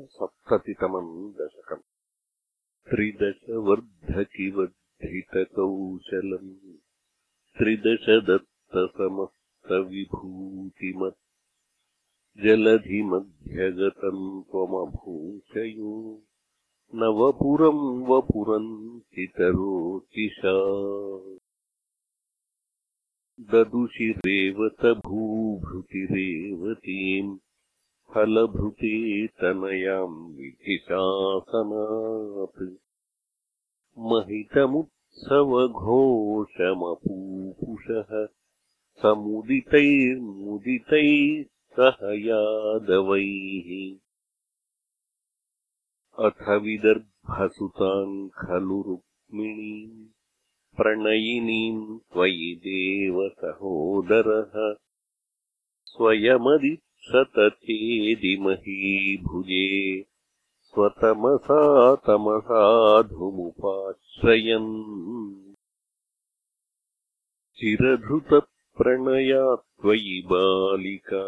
अष्टसप्ततितमम् दशकम्। त्रिदशवर्धकिवर्धितकौशलम्। त्रिदशदत्तसमस्तविभूतिमत्। जलधिमध्यगतम् त्वमभूषयो। नवपुरम् वपुरम् चितरोचिषा ददुषिरेवतभूभृतिरेवतीम् फलभृते तनयाम् विधिशासनात्। महितमुत्सवघोषमपूपुषः समुदितैर्मुदितैः सह यादवैः अथ विदर्भसुताम् खलु रुक्मिणीम् प्रणयिनीम् त्वयि देव सहोदरः स्वयमदि सतचेदिमहीभुजे स्वतमसा तमसाधुमुपाश्रयन्। चिरधृतप्रणया त्वयि बालिका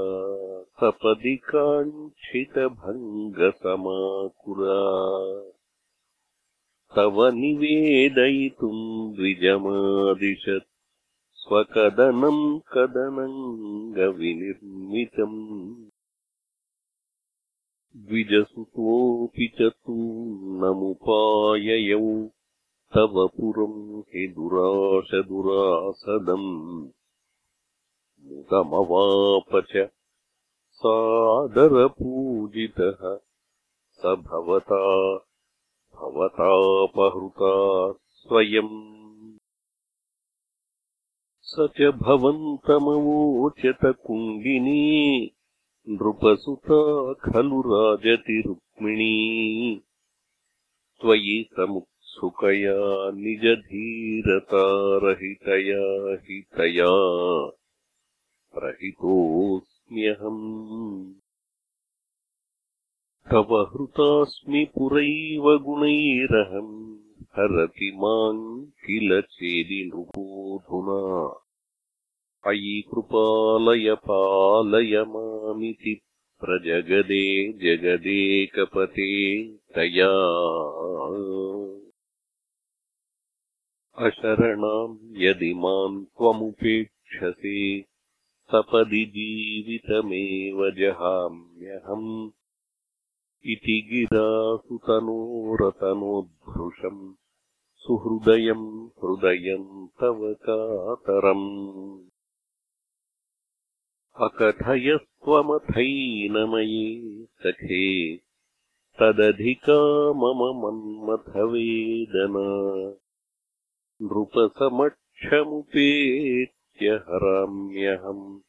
सपदि काङ्क्षितभङ्गसमाकुला तव निवेदयितुम् द्विजमादिशत् स्वकदनम् कदनङ्गविनिर्मितम् द्विजसुतोऽपि च तू नमुपाययौ। तव पुरम् हि दुराशदुरासदम्। मुदमवाप च सादरपूजितः। स भवता भवतापहृता स्वयम् स च भवन्तमवोचत कुण्डिनी नृपसुता खलु राजति रुक्मिणी त्वयि समुत्सुकया निजधीरतारहितया हि तया प्रहितोऽस्म्यहम्। तव हृतास्मि पुरैव गुणैरहम् हरति माम् किल चेदि नृपोऽधुना अयि कृपालय पालय मामिति प्रजगदे जगदेकपते तया। अशरणाम् यदि माम् त्वमुपेक्षसे सपदि जीवितमेव जहाम्यहम्। इति गिरासुतनोरतनोद्भृशम् सुहृदयम् हृदयम् तव कातरम् अकथयस्त्वमथैनमये सखे तदधिका मम मन्मथवेदना। नृपसमक्षमुपेत्य हराम्यहम्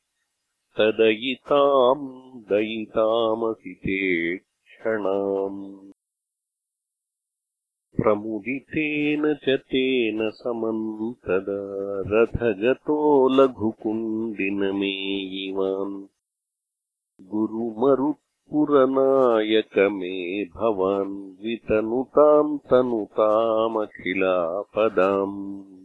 तदयिताम् दयितामसि ते क्षणाम् प्रमुदितेन च तेन समम् तदा रथगतो लघुकुण्डिनमेयिवान्। गुरुमरुत्पुरनायक मे भवान् वितनुताम् तनुतामखिलापदाम्